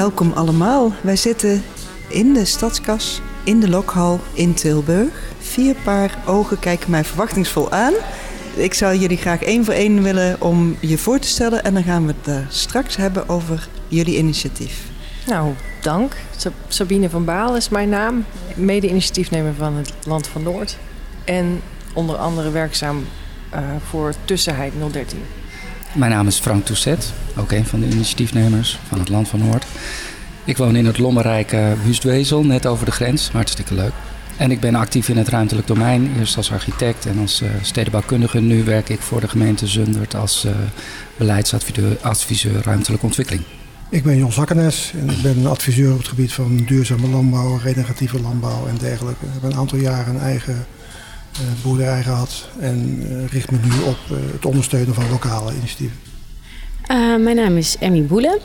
Welkom allemaal. Wij zitten in de stadskas, in de lokhal in Tilburg. Vier paar ogen kijken mij verwachtingsvol aan. Ik zou jullie graag één voor één willen om je voor te stellen. En dan gaan we het daar straks hebben over jullie initiatief. Nou, dank. Sabine van Baal is mijn naam. Mede-initiatiefnemer van het Land van Noord. En onder andere werkzaam uh, voor Tussenheid 013. Mijn naam is Frank Tousset, ook een van de initiatiefnemers van het Land van Noord. Ik woon in het lommerrijke Wustwezel, net over de grens. Hartstikke leuk. En ik ben actief in het ruimtelijk domein, eerst als architect en als uh, stedenbouwkundige. Nu werk ik voor de gemeente Zundert als uh, beleidsadviseur ruimtelijke ontwikkeling. Ik ben Jon Zakkenes en ik ben adviseur op het gebied van duurzame landbouw, regeneratieve landbouw en dergelijke. Ik heb een aantal jaren een eigen boerderij gehad en richt me nu op het ondersteunen van lokale initiatieven. mijn naam is Emmy Boelen.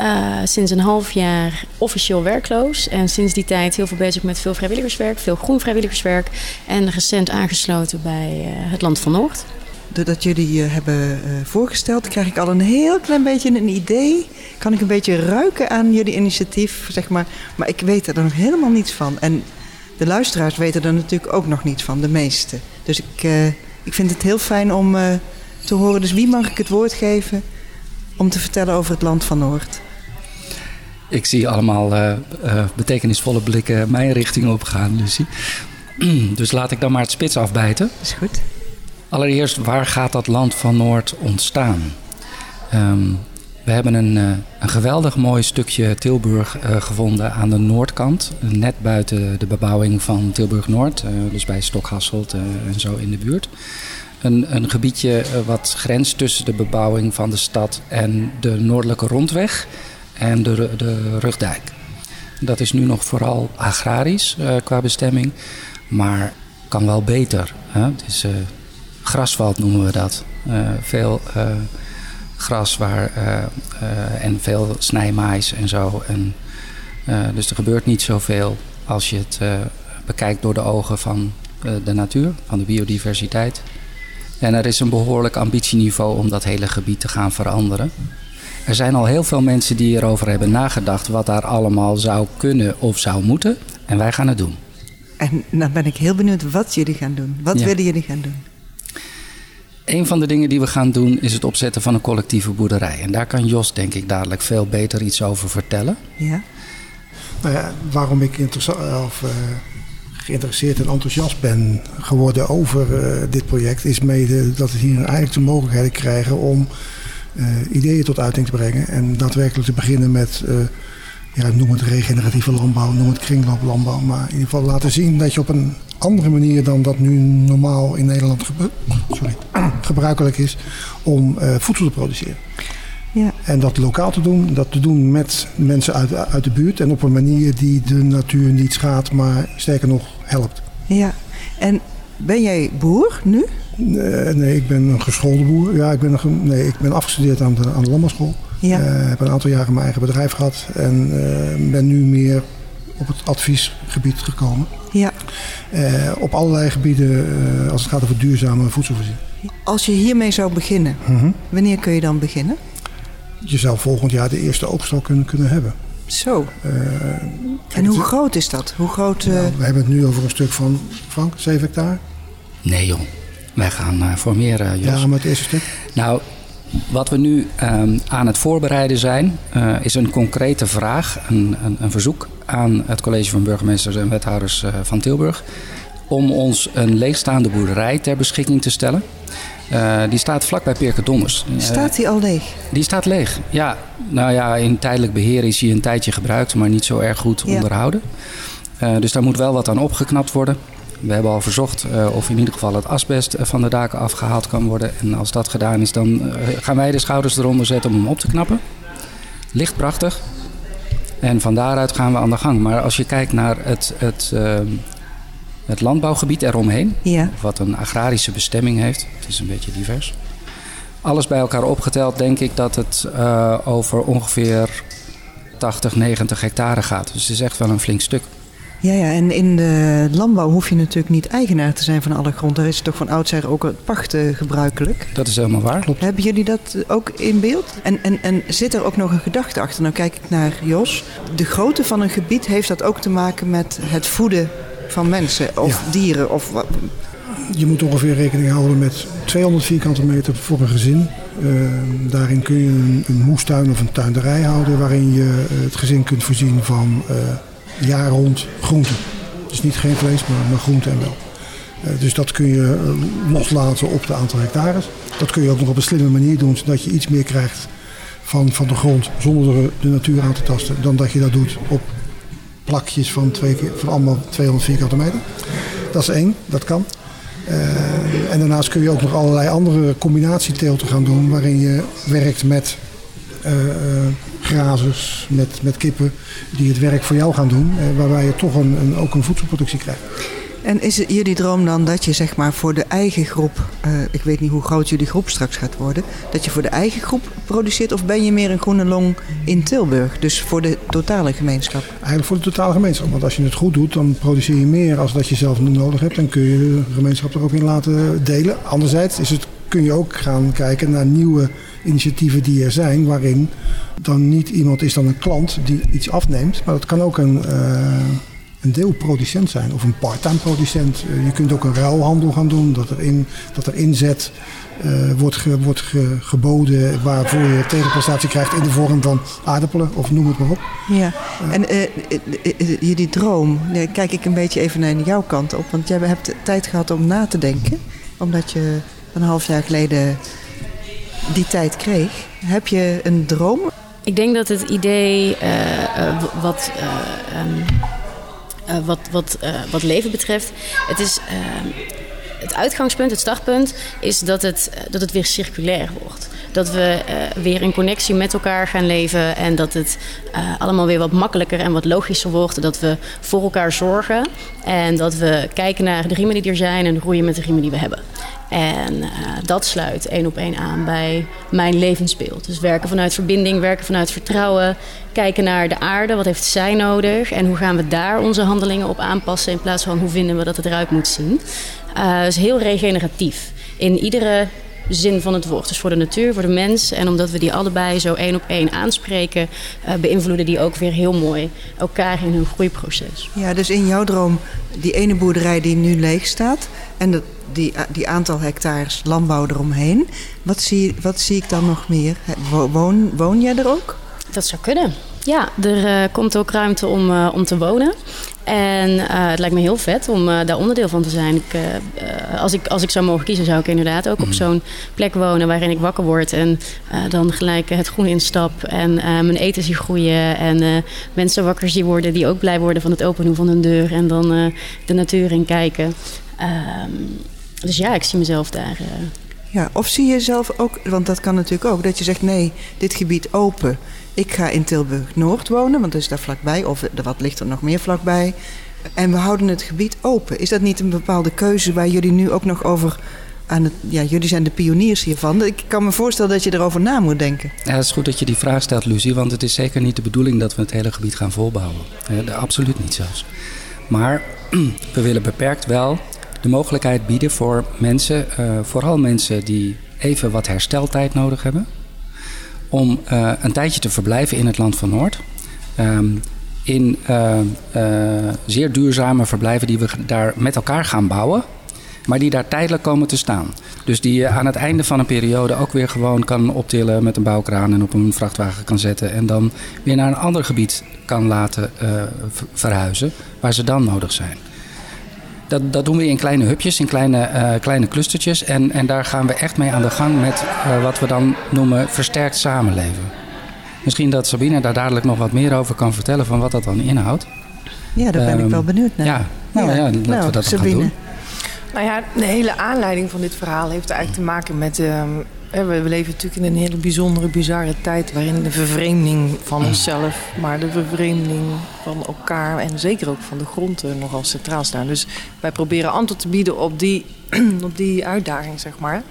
Uh, sinds een half jaar officieel werkloos. En sinds die tijd heel veel bezig met veel vrijwilligerswerk, veel groen vrijwilligerswerk. En recent aangesloten bij uh, het Land van Noord. Doordat jullie je hebben uh, voorgesteld, krijg ik al een heel klein beetje een idee. Kan ik een beetje ruiken aan jullie initiatief, zeg maar. Maar ik weet er nog helemaal niets van. En de luisteraars weten er natuurlijk ook nog niets van, de meeste. Dus ik, ik vind het heel fijn om te horen. Dus wie mag ik het woord geven? om te vertellen over het land van Noord? Ik zie allemaal uh, uh, betekenisvolle blikken mijn richting op gaan, Lucie. dus laat ik dan maar het spits afbijten. Is goed. Allereerst, waar gaat dat land van Noord ontstaan? Um, we hebben een, uh, een, geweldig mooi stukje Tilburg gevonden aan de noordkant. Net buiten de bebouwing van Tilburg Noord. dus bij Stokhasselt en zo in de buurt een, een gebiedje eh, wat grenst tussen de bebouwing van de stad en de noordelijke rondweg en de, de rugdijk. Dat is nu nog vooral agrarisch qua bestemming, maar kan wel beter. Hè? Het is uh, grasveld noemen we dat. Veel gras waar, en veel snijmais en zo. En, dus er gebeurt niet zoveel als je het bekijkt door de ogen van de natuur, van de biodiversiteit. En er is een behoorlijk ambitieniveau om dat hele gebied te gaan veranderen. Er zijn al heel veel mensen die erover hebben nagedacht wat daar allemaal zou kunnen of zou moeten. En wij gaan het doen. En dan ben ik heel benieuwd wat jullie gaan doen. Wat willen jullie gaan doen? Een van de dingen die we gaan doen is het opzetten van een collectieve boerderij. En daar kan Jos denk ik dadelijk veel beter iets over vertellen. Ja. Nou ja, waarom ik of, uh, geïnteresseerd en enthousiast ben geworden over uh, dit project, is mede dat we hier eigenlijk de mogelijkheid krijgen om uh, ideeën tot uiting te brengen. En daadwerkelijk te beginnen met, uh, ja, noem het regeneratieve landbouw, noem het kringlooplandbouw. Maar in ieder geval laten zien dat je op een andere manier dan dat nu normaal in Nederland sorry, gebruikelijk is om voedsel te produceren. Ja. En dat lokaal te doen, dat te doen met mensen uit, uit de buurt en op een manier die de natuur niet schaadt, maar sterker nog helpt. Ja, en ben jij boer nu? Nee, nee ik ben een geschoolde boer. Ja, ik ben, een, nee, ik ben afgestudeerd aan de, aan de landbouwschool. Ja. Uh, heb een aantal jaren mijn eigen bedrijf gehad en uh, ben nu meer op het adviesgebied gekomen. Ja. Uh, op allerlei gebieden als het gaat over duurzame voedselvoorziening. Als je hiermee zou beginnen, mm -hmm. wanneer kun je dan beginnen? je zou volgend jaar de eerste oogst al kunnen, kunnen hebben. Zo. Uh, en hoe groot is dat? Hoe groot, uh... nou, we hebben het nu over een stuk van, Frank, 7 hectare? Nee joh, wij gaan uh, voor meer, Jos. Ja, maar het eerste stuk? Nou, wat we nu um, aan het voorbereiden zijn, is een concrete vraag, een, een, een, verzoek aan het college van burgemeesters en wethouders van Tilburg. Om ons een leegstaande boerderij ter beschikking te stellen. Uh, die staat vlakbij Perkedonders. Staat die al leeg? Die staat leeg, ja. Nou ja, in tijdelijk beheer is hij een tijdje gebruikt, maar niet zo erg goed ja. onderhouden. Uh, dus daar moet wel wat aan opgeknapt worden. We hebben al verzocht uh, of in ieder geval het asbest van de daken afgehaald kan worden. En als dat gedaan is, dan gaan wij de schouders eronder zetten om hem op te knappen. Ligt prachtig. En van daaruit gaan we aan de gang. Maar als je kijkt naar het, het het landbouwgebied eromheen, ja. wat een agrarische bestemming heeft. Het is een beetje divers. Alles bij elkaar opgeteld denk ik dat het uh, over ongeveer 80, 90 hectare gaat. Dus het is echt wel een flink stuk. Ja, ja, en in de landbouw hoef je natuurlijk niet eigenaar te zijn van alle grond. Daar is toch van oudsher ook het pachten gebruikelijk. Dat is helemaal waar. Klopt. Hebben jullie dat ook in beeld? En, en, en zit er ook nog een gedachte achter? Nou kijk ik naar Jos. De grootte van een gebied heeft dat ook te maken met het voeden van mensen of dieren? Of wat? Je moet ongeveer rekening houden met 200 vierkante meter voor een gezin. Uh, daarin kun je een, een, moestuin of een tuinderij houden waarin je het gezin kunt voorzien van uh, jaar rond groenten. Dus niet geen vlees, maar, maar groenten en wel. Uh, dus dat kun je loslaten op de aantal hectares. Dat kun je ook nog op een slimme manier doen, zodat je iets meer krijgt van, van de grond zonder de, natuur aan te tasten, dan dat je dat doet op plakjes van, twee van allemaal 200 vierkante meter. Dat is één, dat kan. Uh, en daarnaast kun je ook nog allerlei andere combinatieteelten gaan doen, waarin je werkt met grazers, met, met kippen, die het werk voor jou gaan doen, uh, waarbij je toch een, een, ook een voedselproductie krijgt. En is het jullie droom dan dat je zeg maar voor de eigen groep, uh, ik weet niet hoe groot jullie groep straks gaat worden, dat je voor de eigen groep produceert of ben je meer een groene long in Tilburg, dus voor de totale gemeenschap? Eigenlijk voor de totale gemeenschap, want als je het goed doet, dan produceer je meer als dat je zelf nodig hebt en kun je de gemeenschap er ook in laten delen. Anderzijds is het, kun je ook gaan kijken naar nieuwe initiatieven die er zijn, waarin dan niet iemand is dan een klant die iets afneemt, maar dat kan ook een... Uh, een deelproducent zijn of een part-time producent. Uh, je kunt ook een ruilhandel gaan doen, dat er, in, dat er inzet uh, wordt, ge, wordt ge, geboden waarvoor je tegenprestatie krijgt in de vorm van aardappelen of noem het maar op. Ja, en jullie droom, kijk ik een beetje even naar jouw kant op, want jij hebt tijd gehad om na te denken, omdat je een half jaar geleden die tijd kreeg. Heb je een droom? Ik denk dat het idee wat. Um, uh, wat, wat, uh, wat leven betreft. Het is. Het uitgangspunt, het startpunt, is dat het, dat het weer circulair wordt. Dat we weer in connectie met elkaar gaan leven en dat het allemaal weer wat makkelijker en wat logischer wordt. Dat we voor elkaar zorgen en dat we kijken naar de riemen die er zijn en groeien met de riemen die we hebben. En dat sluit één op één aan bij mijn levensbeeld. Dus werken vanuit verbinding, werken vanuit vertrouwen. Kijken naar de aarde, wat heeft zij nodig? En hoe gaan we daar onze handelingen op aanpassen... in plaats van hoe vinden we dat het eruit moet zien. Uh, dus heel regeneratief. In iedere zin van het woord. Dus voor de natuur, voor de mens. En omdat we die allebei zo één op één aanspreken... Uh, beïnvloeden die ook weer heel mooi elkaar in hun groeiproces. Ja, dus in jouw droom, die ene boerderij die nu leeg staat... en dat die, die aantal hectares landbouw eromheen. Wat zie, wat zie ik dan nog meer? Woon, woon jij er ook? Dat zou kunnen. Ja, er uh, komt ook ruimte om, uh, om te wonen. En uh, het lijkt me heel vet om daar onderdeel van te zijn. Ik, als, ik, als ik zou mogen kiezen, zou ik inderdaad ook mm. op zo'n plek wonen waarin ik wakker word. En dan gelijk het groen instap en mijn eten zie groeien. En mensen wakker zie worden die ook blij worden van het openen van hun deur. En dan de natuur in kijken. Ehm, dus ja, ik zie mezelf daar. Uh... Ja, of zie je zelf ook, want dat kan natuurlijk ook, dat je zegt: nee, dit gebied open. Ik ga in Tilburg Noord wonen, want dat is daar vlakbij, of wat ligt er nog meer vlakbij. En we houden het gebied open. Is dat niet een bepaalde keuze waar jullie nu ook nog over aan het. Ja, jullie zijn de pioniers hiervan. Ik kan me voorstellen dat je erover na moet denken. Ja, het is goed dat je die vraag stelt, Lucie, want het is zeker niet de bedoeling dat we het hele gebied gaan volbouwen. Absoluut niet zelfs. Maar we willen beperkt wel de mogelijkheid bieden voor mensen, uh, vooral mensen die even wat hersteltijd nodig hebben, om uh, een tijdje te verblijven in het land van Noord. Um, in uh, zeer duurzame verblijven die we daar met elkaar gaan bouwen, maar die daar tijdelijk komen te staan. Dus die je aan het einde van een periode ook weer gewoon kan optillen met een bouwkraan en op een vrachtwagen kan zetten. En dan weer naar een ander gebied kan laten verhuizen waar ze dan nodig zijn. Dat, dat doen we in kleine hubjes, in kleine, uh, kleine clustertjes. En, en daar gaan we echt mee aan de gang met uh, wat we dan noemen versterkt samenleven. Misschien dat Sabine daar dadelijk nog wat meer over kan vertellen van wat dat dan inhoudt. Ja, daar ben um, ik wel benieuwd naar. Ja, nou ja, ja laten nou, we dat Sabine. gaan doen. Nou ja, de hele aanleiding van dit verhaal heeft eigenlijk te maken met... Uh, we leven natuurlijk in een hele bijzondere, bizarre tijd... waarin de vervreemding van onszelf, maar de vervreemding van elkaar... en zeker ook van de grond nogal centraal staan. Dus wij proberen antwoord te bieden op die, op die uitdaging, zeg maar.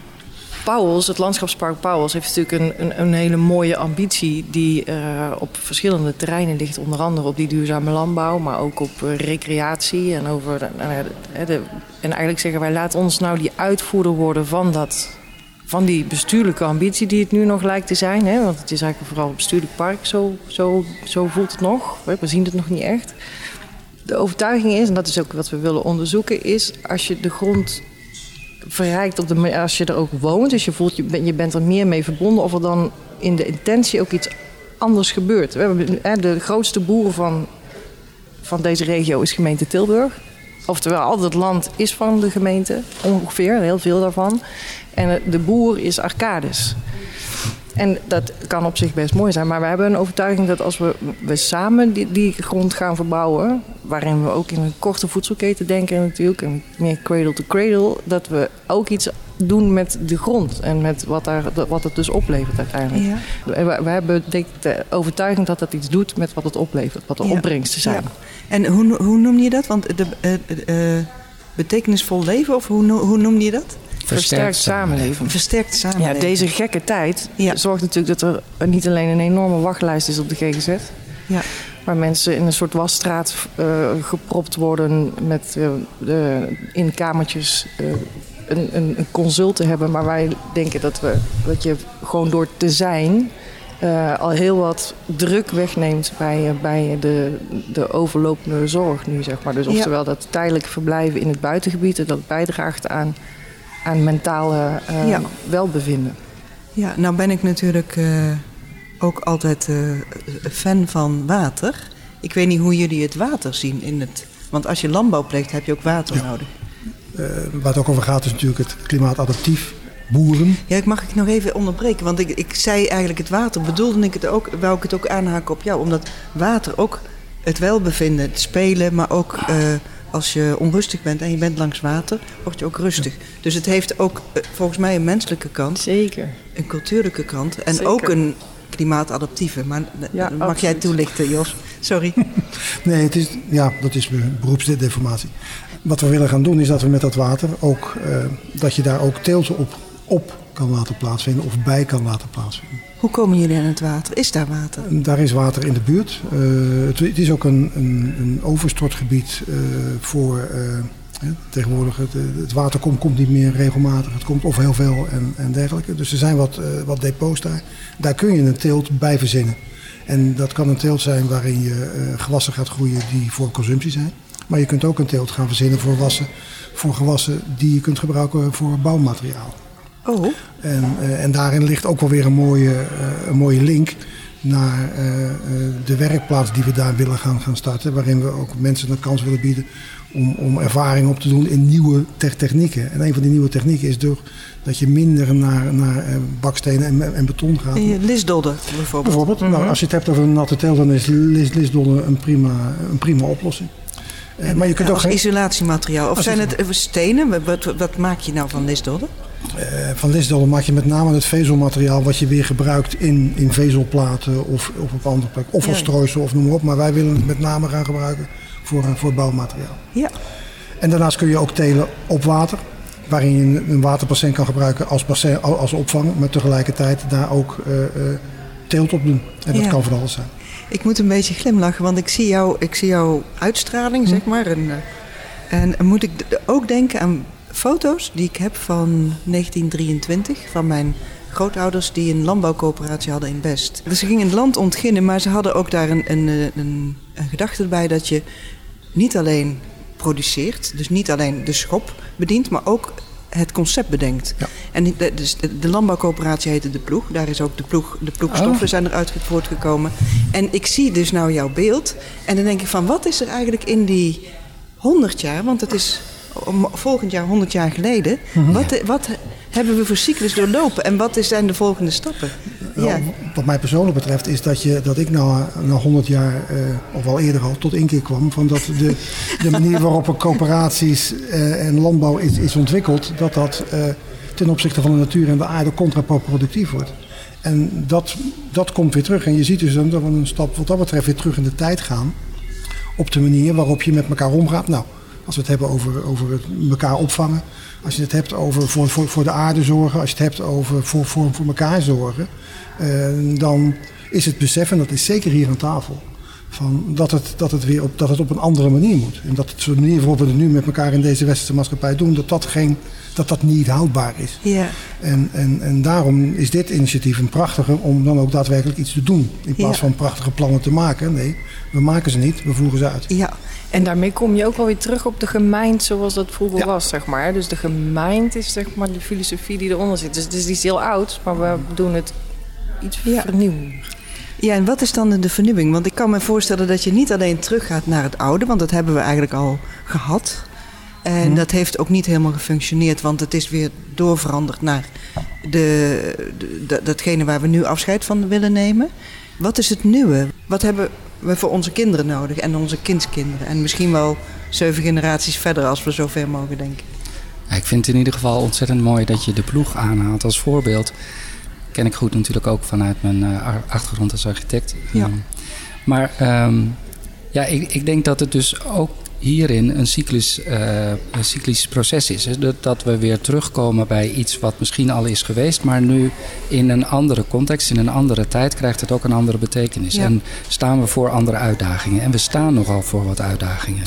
Pauwels, het landschapspark Pauwels, heeft natuurlijk een, een, een hele mooie ambitie die uh, op verschillende terreinen ligt. Onder andere op die duurzame landbouw, maar ook op uh, recreatie. En, over de, en eigenlijk zeggen wij, laat ons nou die uitvoerder worden van, dat, van die bestuurlijke ambitie die het nu nog lijkt te zijn. Hè? Want het is eigenlijk vooral een bestuurlijk park, zo, zo, zo voelt het nog. We zien het nog niet echt. De overtuiging is, en dat is ook wat we willen onderzoeken, is als je de grond verrijkt op de als je er ook woont, dus je voelt je, je bent er meer mee verbonden, of er dan in de intentie ook iets anders gebeurt. We hebben, de grootste boeren van, van deze regio is gemeente Tilburg. Oftewel, al het land is van de gemeente, ongeveer, heel veel daarvan. En de boer is Arcades. En dat kan op zich best mooi zijn. Maar we hebben een overtuiging dat als we, we samen die, die grond gaan verbouwen. waarin we ook in een korte voedselketen denken natuurlijk. en meer cradle to cradle. dat we ook iets doen met de grond. en met wat, daar, wat het dus oplevert uiteindelijk. Ja. We, we, hebben denk ik, de overtuiging dat dat iets doet met wat het oplevert. wat de ja. opbrengsten zijn. Ja. En hoe, hoe noem je dat? Want de, uh, uh, betekenisvol leven, of hoe, hoe noem je dat? Versterkt samenleving. Versterkt samenleving. Ja, deze gekke tijd ja. zorgt natuurlijk dat er niet alleen een enorme wachtlijst is op de GGZ. Ja. Waar mensen in een soort wasstraat uh, gepropt worden met uh, de, in kamertjes uh, een, een, een, consult te hebben. Maar wij denken dat, we, dat je gewoon door te zijn al heel wat druk wegneemt bij, bij de, de overlopende zorg nu, zeg maar. Dus oftewel ja. dat tijdelijk verblijven in het buitengebied, dat bijdraagt aan aan mentale uh, ja. welbevinden. Ja, nou ben ik natuurlijk uh, ook altijd uh, fan van water. Ik weet niet hoe jullie het water zien in het. Want als je landbouw pleegt, heb je ook water ja. nodig. waar het ook over gaat, is natuurlijk het klimaatadaptief boeren. Ja, ik mag ik nog even onderbreken. Want ik, ik zei eigenlijk het water, bedoelde ik het ook, wou ik het ook aanhaken op jou. Omdat water ook het welbevinden, het spelen, maar ook als je onrustig bent en je bent langs water, word je ook rustig. Dus het heeft ook eh, volgens mij een menselijke kant. Zeker. Een cultuurlijke kant. En ook een klimaatadaptieve. Maar ja, mag absoluut. jij toelichten, Jos? Sorry. nee, het is, ja, dat is beroepsdeformatie. Wat we willen gaan doen is dat we met dat water ook, uh, dat je daar ook teelten op, op kan laten plaatsvinden of bij kan laten plaatsvinden. Hoe komen jullie aan het water? Is daar water? Daar is water in de buurt. Uh, het, het, is ook een, een, een overstortgebied uh, voor. Uh, tegenwoordig het, het water komt, komt, niet meer regelmatig. Het komt of heel veel en, en dergelijke. Dus er zijn wat, wat depots daar. Daar kun je een teelt bij verzinnen. En dat kan een teelt zijn waarin je gewassen gaat groeien die voor consumptie zijn. Maar je kunt ook een teelt gaan verzinnen voor, wassen, voor gewassen die je kunt gebruiken voor bouwmateriaal. Oh. En, uh, en daarin ligt ook wel weer een mooie, uh, een mooie link naar uh, de werkplaats die we daar willen gaan, gaan starten. Waarin we ook mensen de kans willen bieden om, om ervaring op te doen in nieuwe te technieken. En een van die nieuwe technieken is door dat je minder naar, naar bakstenen en, en beton gaat. En lisdodden bijvoorbeeld. Bijvoorbeeld. Mm -hmm. nou, als je het hebt over een natte tel, dan is lis, lisdodden een prima, een prima oplossing. En, maar je kunt ja, ook als isolatiemateriaal. Of zijn het stenen? Wat, wat maak je nou van lisdodden? Uh, van lisdollen maak je met name het vezelmateriaal wat je weer gebruikt in, in vezelplaten of, of op andere plek. Of als ja. strooisel of noem maar op. Maar wij willen het met name gaan gebruiken voor, voor bouwmateriaal. Ja. En daarnaast kun je ook telen op water. Waarin je een waterbassin kan gebruiken als, bassin, als opvang. Maar tegelijkertijd daar ook uh, uh, teelt op doen. En dat ja. kan van alles zijn. Ik moet een beetje glimlachen, want ik zie, jou, ik zie jouw uitstraling, hm. zeg maar. En, en moet ik ook denken aan foto's die ik heb van 1923 van mijn grootouders die een landbouwcoöperatie hadden in Best. Dus ze gingen het land ontginnen, maar ze hadden ook daar een, een, een, een gedachte bij dat je niet alleen produceert, dus niet alleen de schop bedient, maar ook het concept bedenkt. Ja. En de, dus de, de, landbouwcoöperatie heette De Ploeg. Daar is ook de, ploeg, de ploegstoffen oh. zijn eruit voortgekomen. En ik zie dus nou jouw beeld. En dan denk ik van, wat is er eigenlijk in die 100 jaar? Want het is volgend jaar 100 jaar geleden. Mm-hmm. wat, wat, hebben we voor cyclus doorlopen en wat zijn de volgende stappen? Nou, ja. Wat mij persoonlijk betreft is dat, je, dat ik na, na 100 jaar, uh, of al eerder al, tot inkeer kwam. Van dat de, de manier waarop coöperaties uh, en landbouw is, is ontwikkeld, dat dat uh, ten opzichte van de natuur en de aarde contraproductief wordt. En dat, dat komt weer terug. En je ziet dus dat we een stap wat dat betreft weer terug in de tijd gaan. Op de manier waarop je met elkaar omgaat. Nou, Als we het hebben over, over het elkaar opvangen. Als je het hebt over voor, voor, voor de aarde zorgen. Als je het hebt over voor, voor, voor elkaar zorgen. Eh, dan is het beseffen, dat is zeker hier aan tafel. Van dat, het, dat, het weer op, dat het op een andere manier moet. En dat het de manier waarop we het nu met elkaar in deze westerse maatschappij doen, dat dat, geen, dat, dat niet houdbaar is. Ja. En, en, en daarom is dit initiatief een prachtige om dan ook daadwerkelijk iets te doen. In plaats Ja. van prachtige plannen te maken. Nee, we maken ze niet, we voeren ze uit. Ja, En daarmee kom je ook wel weer terug op de gemeente zoals dat vroeger Ja. was, zeg maar. Dus de gemeente is zeg maar de filosofie die eronder zit. Dus het is iets heel oud, maar we doen het iets Ja. Ja, en wat is dan de vernieuwing? Want ik kan me voorstellen dat je niet alleen teruggaat naar het oude, want dat hebben we eigenlijk al gehad. En Mhm. dat heeft ook niet helemaal gefunctioneerd, want het is weer doorveranderd naar de, de, de- datgene waar we nu afscheid van willen nemen. Wat is het nieuwe? Wat hebben we voor onze kinderen nodig en onze kindskinderen? En misschien wel zeven generaties verder als we zover mogen denken. Ja, ik vind het in ieder geval ontzettend mooi dat je de ploeg aanhaalt als voorbeeld. Ken ik goed natuurlijk ook vanuit mijn eh, achtergrond als architect. Ja. Ehm, maar ehm, ja, ik, ik denk dat het dus ook hierin een cyclisch, eh, een cyclisch proces is. Hè? Dat, dat we weer terugkomen bij iets wat misschien al is geweest, maar nu in een andere context, in een andere tijd, krijgt het ook een andere betekenis. Ja. En staan we voor andere uitdagingen. En we staan nogal voor wat uitdagingen.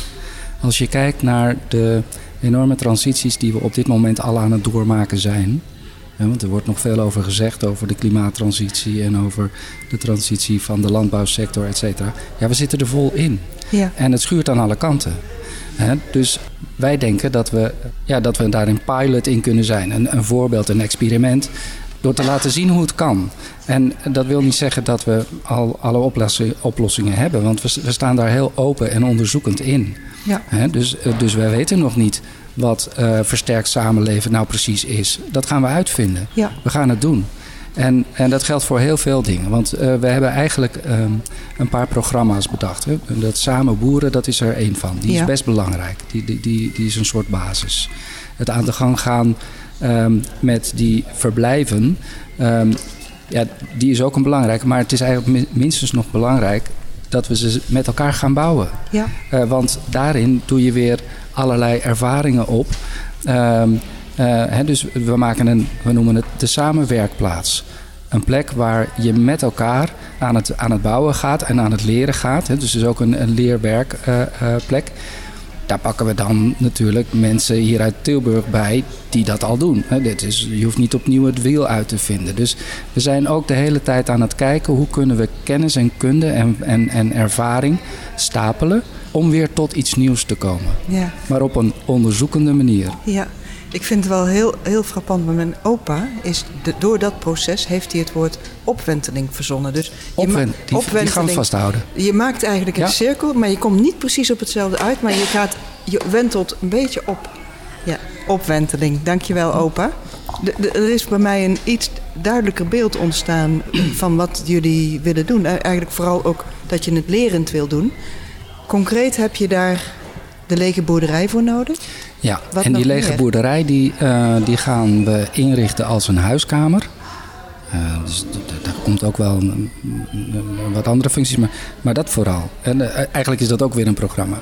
Als je kijkt naar de enorme transities die we op dit moment al aan het doormaken zijn. Want er wordt nog veel over gezegd, over de klimaattransitie en over de transitie van de landbouwsector, et cetera. Ja, we zitten er vol in. Ja, En het schuurt aan alle kanten. Dus wij denken dat we, ja, dat we daar een pilot in kunnen zijn. Een, een voorbeeld, een experiment. Door te laten zien hoe het kan. En dat wil niet zeggen dat we al alle oplossingen, oplossingen hebben. Want we, we staan daar heel open en onderzoekend in. ja, dus, eh, dus wij weten nog niet wat eh, versterkt samenleven nou precies is. Dat gaan we uitvinden. ja, We gaan het doen. En, en dat geldt voor heel veel dingen. Want eh, we hebben eigenlijk ehm, een paar programma's bedacht. Hè. Dat Samen Boeren, dat is er één van. Die Ja. is best belangrijk. Die, die, die, die is een soort basis. Het aan de gang gaan ehm, met die verblijven... ehm, ja, die is ook een belangrijke. Maar het is eigenlijk min- minstens nog belangrijk... dat we ze met elkaar gaan bouwen. ja, Eh, want daarin doe je weer allerlei ervaringen op. Ehm, eh, hè, dus we maken een, we noemen het de samenwerkplaats. Een plek waar je met elkaar aan het, aan het bouwen gaat en aan het leren gaat. Hè. Dus het is ook een, een leerwerkplek. Daar pakken we dan natuurlijk mensen hier uit Tilburg bij die dat al doen. Dit is, je hoeft niet opnieuw het wiel uit te vinden. Dus we zijn ook de hele tijd aan het kijken hoe kunnen we kennis en kunde en, en, en ervaring stapelen om weer tot iets nieuws te komen. ja. Maar op een onderzoekende manier. Ja, ik vind het wel heel, heel frappant. Maar mijn opa is de- door dat proces heeft hij het woord opwenteling verzonnen. Dus je Opwen, ma- die, die gaan we opwenteling. vasthouden. Je maakt eigenlijk een Ja. cirkel, maar je komt niet precies op hetzelfde uit. Maar je, gaat, je wentelt een beetje op. Ja, opwenteling. Dankjewel, opa. De- de- er is bij mij een iets duidelijker beeld ontstaan van wat jullie willen doen. Eh, Eigenlijk vooral ook dat je het lerend wil doen. Concreet heb je daar de lege boerderij voor nodig. Ja, Wat en die lege meer? boerderij die, eh, die gaan we inrichten als een huiskamer. Eh, dus daar komt ook wel een- een- een- wat andere functies, maar, maar dat vooral. En eh, eigenlijk is dat ook weer een programma.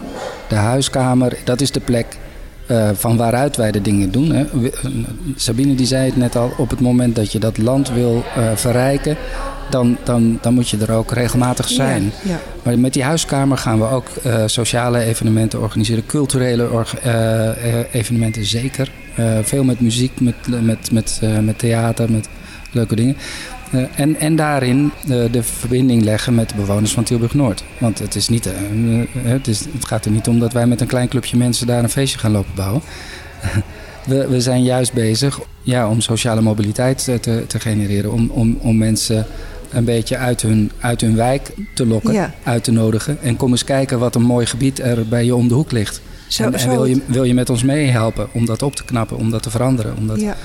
De huiskamer, dat is de plek van waaruit wij de dingen doen. Hè. Sabine die zei het net al, op het moment dat je dat land wil verrijken, dan, dan, dan moet je er ook regelmatig zijn. Ja, ja. Maar met die huiskamer gaan we ook eh, sociale evenementen organiseren, culturele eh, eh, evenementen zeker. Veel met muziek, met, met, met, met theater, met leuke dingen. En, en daarin de verbinding leggen met de bewoners van Tilburg Noord. Want het, is niet, het, is, het gaat er niet om dat wij met een klein clubje mensen daar een feestje gaan lopen bouwen. We, we zijn juist bezig ja, om sociale mobiliteit te, te genereren. Om, om, om mensen een beetje uit hun, uit hun wijk te lokken, Ja. uit te nodigen. En kom eens kijken wat een mooi gebied er bij je om de hoek ligt. Zo- en en wil, je, wil je met ons meehelpen om dat op te knappen, om dat te veranderen, om dat Ja.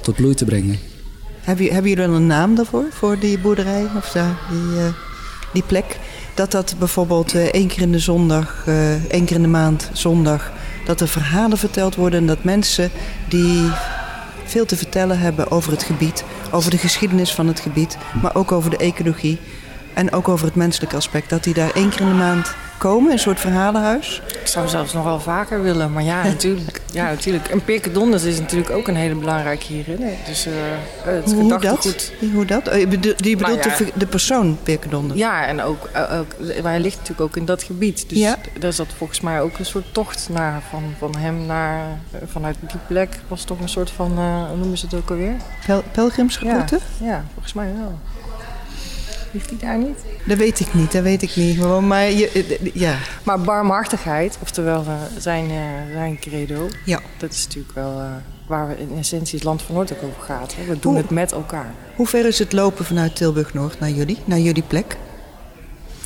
tot bloei te brengen? Hebben, hebben jullie dan een naam daarvoor, voor die boerderij of daar, die, eh, die plek? Dat dat bijvoorbeeld eh, één keer in de zondag, eh, één keer in de maand zondag, dat er verhalen verteld worden en dat mensen die veel te vertellen hebben over het gebied, over de geschiedenis van het gebied, maar ook over de ecologie. En ook over het menselijke aspect. Dat die daar één keer in de maand komen, een soort verhalenhuis. Ik zou zelfs nog wel vaker willen, maar ja, natuurlijk. Ja, natuurlijk. En Pirkedondes is natuurlijk ook een hele belangrijke hierin. hè. Dus eh, het Hoe, dat? Hoe dat? Oh, bedoelt, die bedoelt Nou ja. de, persoon Pirkedonde. Ja, en ook, eh, ook, maar hij ligt natuurlijk ook in dat gebied. Dus Ja. daar zat volgens mij ook een soort tocht naar, van, van hem naar, eh, vanuit die plek was toch een soort van, eh, hoe noemen ze het ook alweer? Pel- pelgrimsroute? Ja, volgens mij wel. Ligt hij daar niet? Dat weet ik niet, dat weet ik niet. Gewoon, maar je, eh, ja, Maar barmhartigheid, oftewel eh, zijn, eh, zijn credo, ja. dat is natuurlijk wel waar we in essentie het land van Noord ook over gaat. Hè. We doen Hoe- het met elkaar. Hoe ver is het lopen vanuit Tilburg-Noord naar jullie, naar jullie plek?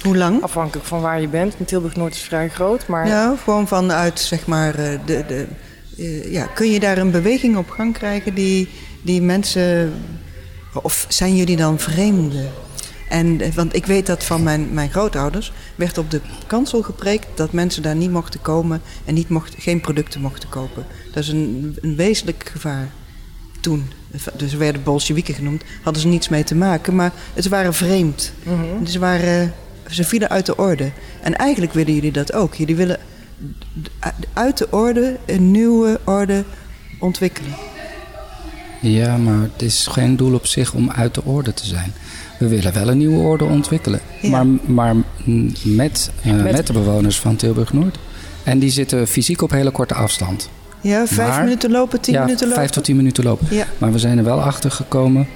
Hoe lang? Afhankelijk van waar je bent. En Tilburg-Noord is vrij groot, maar Nou, gewoon vanuit, zeg maar, de, de, ja, kun je daar een beweging op gang krijgen die, die mensen, of zijn jullie dan vreemden? En, eh, want ik weet dat van mijn, mijn grootouders werd op de kansel gepreekt dat mensen daar niet mochten komen en niet mochten, geen producten mochten kopen. Dat is een, een wezenlijk gevaar toen. Dus ze werden Bolsjewieken genoemd, hadden ze niets mee te maken, maar ze waren vreemd. Mhm. Ze, waren, ze vielen uit de orde. En eigenlijk willen jullie dat ook. Jullie willen uit de orde een nieuwe orde ontwikkelen. Ja, maar het is geen doel op zich om uit de orde te zijn. We willen wel een nieuwe orde ontwikkelen. Ja. Maar, maar met, eh, Met- met de bewoners van Tilburg-Noord. En die zitten fysiek op hele korte afstand. Ja, vijf Maar- minuten lopen, tien ja, minuten lopen. vijf tot tien minuten lopen. Ja. Maar we zijn er wel achter gekomen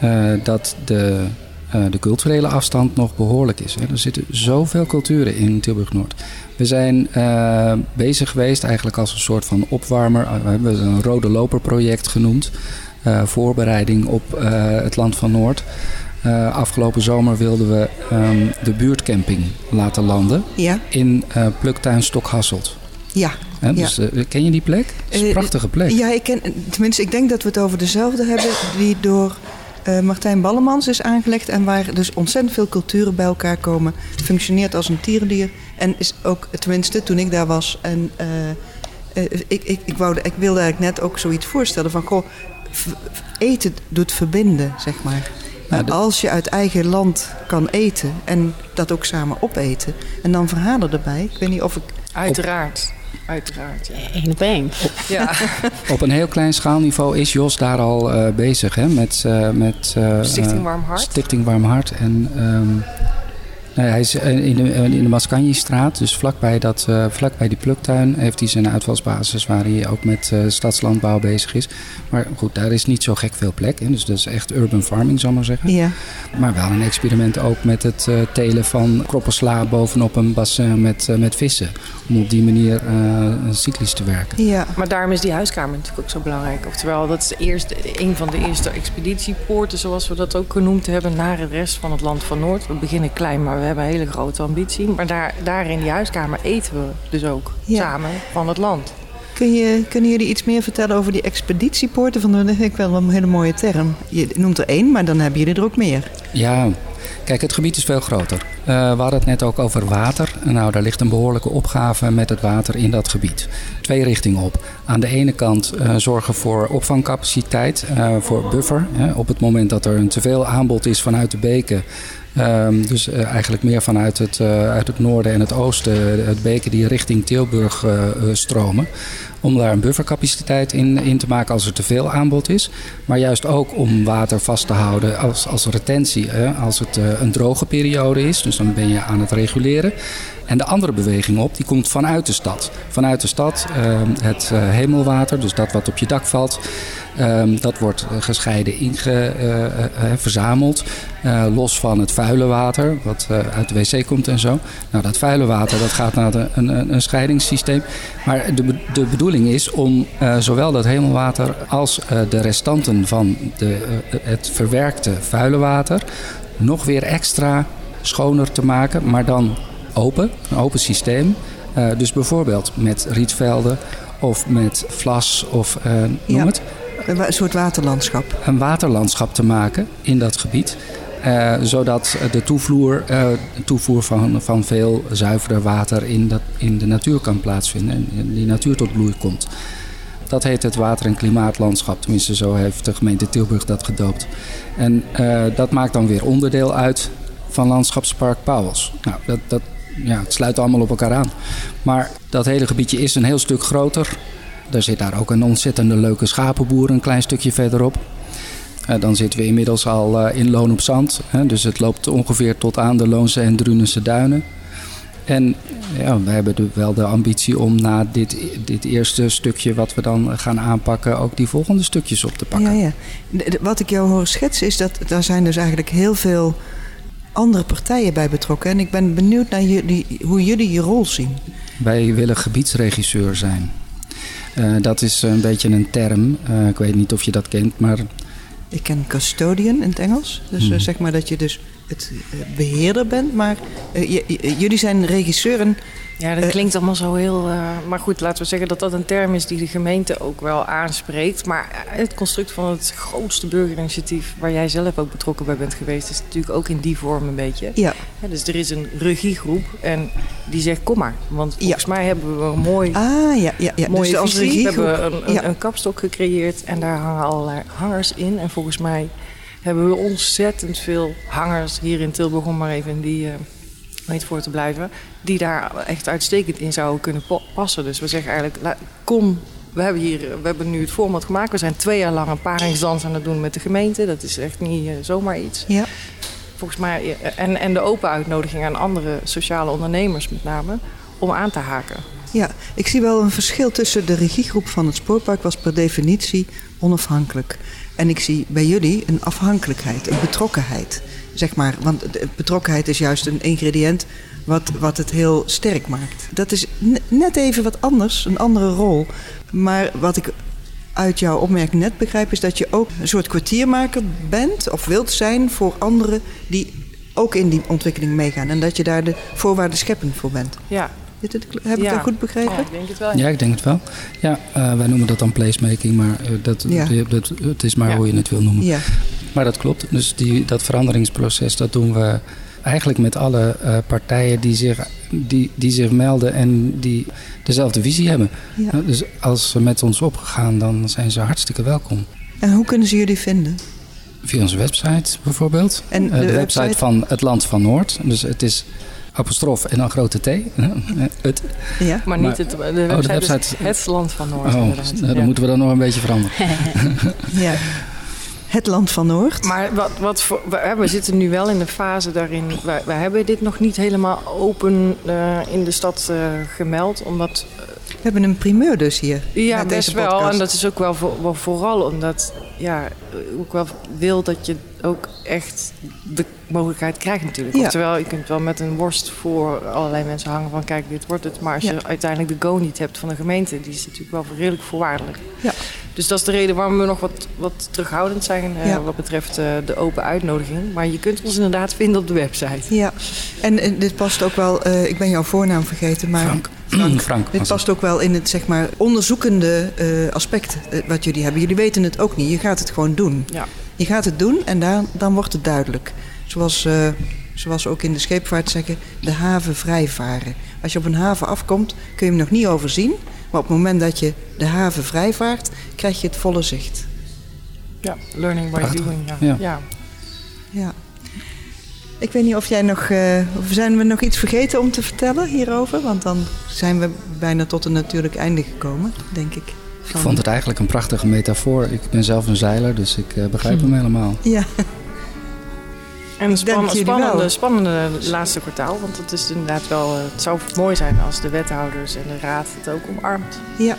eh, dat de, eh, de culturele afstand nog behoorlijk is. Hè. Er zitten zoveel culturen in Tilburg-Noord. We zijn bezig geweest eigenlijk als een soort van opwarmer. We hebben een Rode Loper project genoemd. Voorbereiding op het land van Noord. Eh, afgelopen zomer wilden we ehm, de buurtcamping laten landen Ja, in eh Pluktuin Stokhasselt. ja. Dus, eh, ken je die plek? Het is een prachtige plek. Ja, ik ken, tenminste, ik denk dat we het over dezelfde hebben die door Martijn Ballemans is aangelegd. En waar dus ontzettend veel culturen bij elkaar komen. Functioneert als een tierenlier. En is ook, tenminste, toen ik daar was. En ik, ik, ik, wou, ik wilde eigenlijk net ook zoiets voorstellen van... Goh, eten doet verbinden, zeg maar. Maar de- als je uit eigen land kan eten en dat ook samen opeten... en dan verhalen erbij. Ik weet niet of ik... uiteraard. Uiteraard, ja. Eén op één. ja. Op een heel klein schaalniveau is Jos daar al eh, bezig hè, met, eh, met eh, Stichting Warm Hart. Stichting Warm Hart. En ehm, nou hij is eh, in de, eh, in de Mascanjestraat, dus vlakbij, dat, eh, vlakbij die pluktuin, heeft hij zijn uitvalsbasis waar hij ook met eh, stadslandbouw bezig is. Maar goed, daar is niet zo gek veel plek in, dus dat is echt urban farming, zal ik maar zeggen. Ja, Maar wel een experiment ook met het eh, telen van kroppensla bovenop een bassin met, met vissen. Om op die manier eh, cyclisch te werken. ja. Maar daarom is die huiskamer natuurlijk ook zo belangrijk. Oftewel, dat is de eerste, een van de eerste expeditiepoorten, zoals we dat ook genoemd hebben, naar de rest van het land van Noord. We beginnen klein, maar we hebben een hele grote ambitie. Maar daar, daar in die huiskamer eten we dus ook Ja. samen van het land. Kun je, kunnen jullie iets meer vertellen over die expeditiepoorten? Van, dat vind ik wel een hele mooie term. Je noemt er één, maar dan hebben jullie er ook meer. Ja, kijk, het gebied is veel groter. Eh, we hadden het net ook over water. Nou, daar ligt een behoorlijke opgave met het water in dat gebied. Twee richtingen op. Aan de ene kant eh, zorgen voor opvangcapaciteit, eh, voor buffer. Hè, op het moment dat er een teveel aanbod is vanuit de beken. Ehm, dus eh, eigenlijk meer vanuit het, eh, uit het noorden en het oosten, het beken die richting Tilburg eh, eh, stromen. Om daar een buffercapaciteit in, in te maken als er te veel aanbod is. Maar juist ook om water vast te houden als, als retentie. Hè? Als het eh, een droge periode is, dus dan ben je aan het reguleren. En de andere beweging op, die komt vanuit de stad. Vanuit de stad eh, het eh, hemelwater, dus dat wat op je dak valt. ehm, dat wordt eh, gescheiden inge, verzameld. los van het vuile water, wat uit de wc komt en zo. Nou, dat vuile water dat gaat naar een, een, een scheidingssysteem. Maar de, de bedoeling is om eh, zowel dat hemelwater als eh, de restanten van de, eh, het verwerkte vuile water nog weer extra schoner te maken, maar dan open, een open systeem. Dus bijvoorbeeld met rietvelden of met vlas of noem Ja. het. Een soort waterlandschap. Een waterlandschap te maken in dat gebied. Eh, zodat de eh, toevoer van, van veel zuiverder water in, dat, in de natuur kan plaatsvinden. En die natuur tot bloei komt. Dat heet het water- en klimaatlandschap. Tenminste, zo heeft de gemeente Tilburg dat gedoopt. En eh, dat maakt dan weer onderdeel uit van Landschapspark Pauwels. Nou, dat, dat, ja, het sluit allemaal op elkaar aan. Maar dat hele gebiedje is een heel stuk groter. Er zit daar ook een ontzettende leuke schapenboer een klein stukje verderop. Uh, dan zitten we inmiddels al uh, in Loon op Zand. Hè, dus het loopt ongeveer tot aan de Loonse en Drunense duinen. En ja, we hebben de, wel de ambitie om na dit, dit eerste stukje wat we dan gaan aanpakken, ook die volgende stukjes op te pakken. Ja, ja. Wat ik jou hoor schetsen is dat daar zijn dus eigenlijk heel veel andere partijen bij betrokken. En ik ben benieuwd naar jullie, hoe jullie je rol zien. Wij willen gebiedsregisseur zijn. Uh, dat is een beetje een term. Uh, ik weet niet of je dat kent, maar. Ik ken custodian in het Engels. Dus hmm. uh, zeg maar dat je dus het beheerder bent. Maar jullie zijn regisseur en ja, dat klinkt allemaal zo heel. Uh, maar goed, laten we zeggen dat dat een term is die de gemeente ook wel aanspreekt. Maar het construct van het grootste burgerinitiatief, waar jij zelf ook betrokken bij bent geweest, is natuurlijk ook in die vorm een beetje. Ja. ja dus er is een regiegroep en die zegt: kom maar. Want volgens mij hebben we een mooi. Ah ja, ja, ja. Mooie dus als regiegroep. We hebben een, een, een kapstok gecreëerd en daar hangen allerlei hangers in. En volgens mij hebben we ontzettend veel hangers hier in Tilburg, om maar even in die. Uh, weet voor te blijven, die daar echt uitstekend in zouden kunnen passen. Dus we zeggen eigenlijk, kom, we hebben, hier, we hebben nu het format gemaakt. We zijn twee jaar lang een paringsdans aan het doen met de gemeente. Dat is echt niet uh, zomaar iets. Ja. Volgens mij, eh, en, en de open uitnodiging aan andere sociale ondernemers met name, om aan te haken. Ja, ik zie wel een verschil tussen de regiegroep van het spoorpark was per definitie onafhankelijk. En ik zie bij jullie een afhankelijkheid, een betrokkenheid zeg maar. Want betrokkenheid is juist een ingrediënt wat, wat het heel sterk maakt. Dat is net even wat anders, een andere rol. Maar wat ik uit jouw opmerking net begrijp, is dat je ook een soort kwartiermaker bent of wilt zijn voor anderen die ook in die ontwikkeling meegaan. En dat je daar de voorwaarden scheppend voor bent. Ja, heb ik dat goed begrepen? Ja, ik denk het wel. Ja, ik denk het wel. Ja, uh, wij noemen dat dan placemaking, maar uh, dat, ja. dat, het is maar hoe je het wil noemen. Ja. Maar dat klopt. Dus die, dat veranderingsproces, dat doen we eigenlijk met alle uh, partijen die zich, die, die zich melden en die dezelfde visie hebben. Ja. Dus als ze met ons opgegaan, dan zijn ze hartstikke welkom. En hoe kunnen ze jullie vinden? Via onze website bijvoorbeeld. En de, de website, website van het Land van Noord. Dus het is apostrof en dan grote T. het. Ja, maar niet het, de website, oh, de website het land van Noord. Oh, nou, dan moeten we dan nog een beetje veranderen. ja. Het land van Noord. Maar wat, wat voor, we, zitten nu wel in de fase daarin. We, hebben dit nog niet helemaal open uh, in de stad uh, gemeld. Omdat we hebben een primeur dus hier. Ja, best wel. En dat is ook wel, voor, vooral omdat ja, ik wel wil dat je ook echt de mogelijkheid krijgt natuurlijk. Ja. Terwijl je kunt wel met een worst voor allerlei mensen hangen van kijk, dit wordt het. Maar als je uiteindelijk de go niet hebt van de gemeente, die is natuurlijk wel redelijk voorwaardelijk. Ja. Dus dat is de reden waarom we nog wat, wat terughoudend zijn uh, wat betreft uh, de open uitnodiging. Maar je kunt ons inderdaad vinden op de website. Ja, en, en dit past ook wel, uh, ik ben jouw voornaam vergeten, maar... Frank. Frank. Frank dit past ook wel in het zeg maar, onderzoekende aspect wat jullie hebben. Jullie weten het ook niet, je gaat het gewoon doen. Ja. Je gaat het doen en daar, dan wordt het duidelijk. Zoals, zoals ook in de scheepvaart zeggen, de haven vrijvaren. Als je op een haven afkomt, kun je hem nog niet overzien... Maar op het moment dat je de haven vrijvaart, krijg je het volle zicht. Ja, learning by doing. Ja. ja. ja. Ik weet niet of jij nog. Uh, zijn we nog iets vergeten om te vertellen hierover? Want dan zijn we bijna tot een natuurlijk einde gekomen, denk ik. Ik vond het eigenlijk een prachtige metafoor. Ik ben zelf een zeiler, dus ik uh, begrijp hem helemaal. Ja. En een span spannende, spannende laatste kwartaal. Want het is inderdaad wel. Eh, het zou mooi zijn als de wethouders en de raad het ook omarmt. Ja.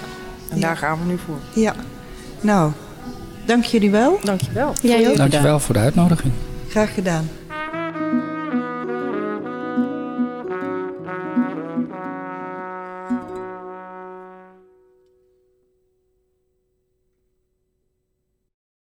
En daar gaan we nu voor. Ja. Nou, dank jullie wel. Dank je wel. Jij ook. Dank je wel voor de uitnodiging. Graag gedaan.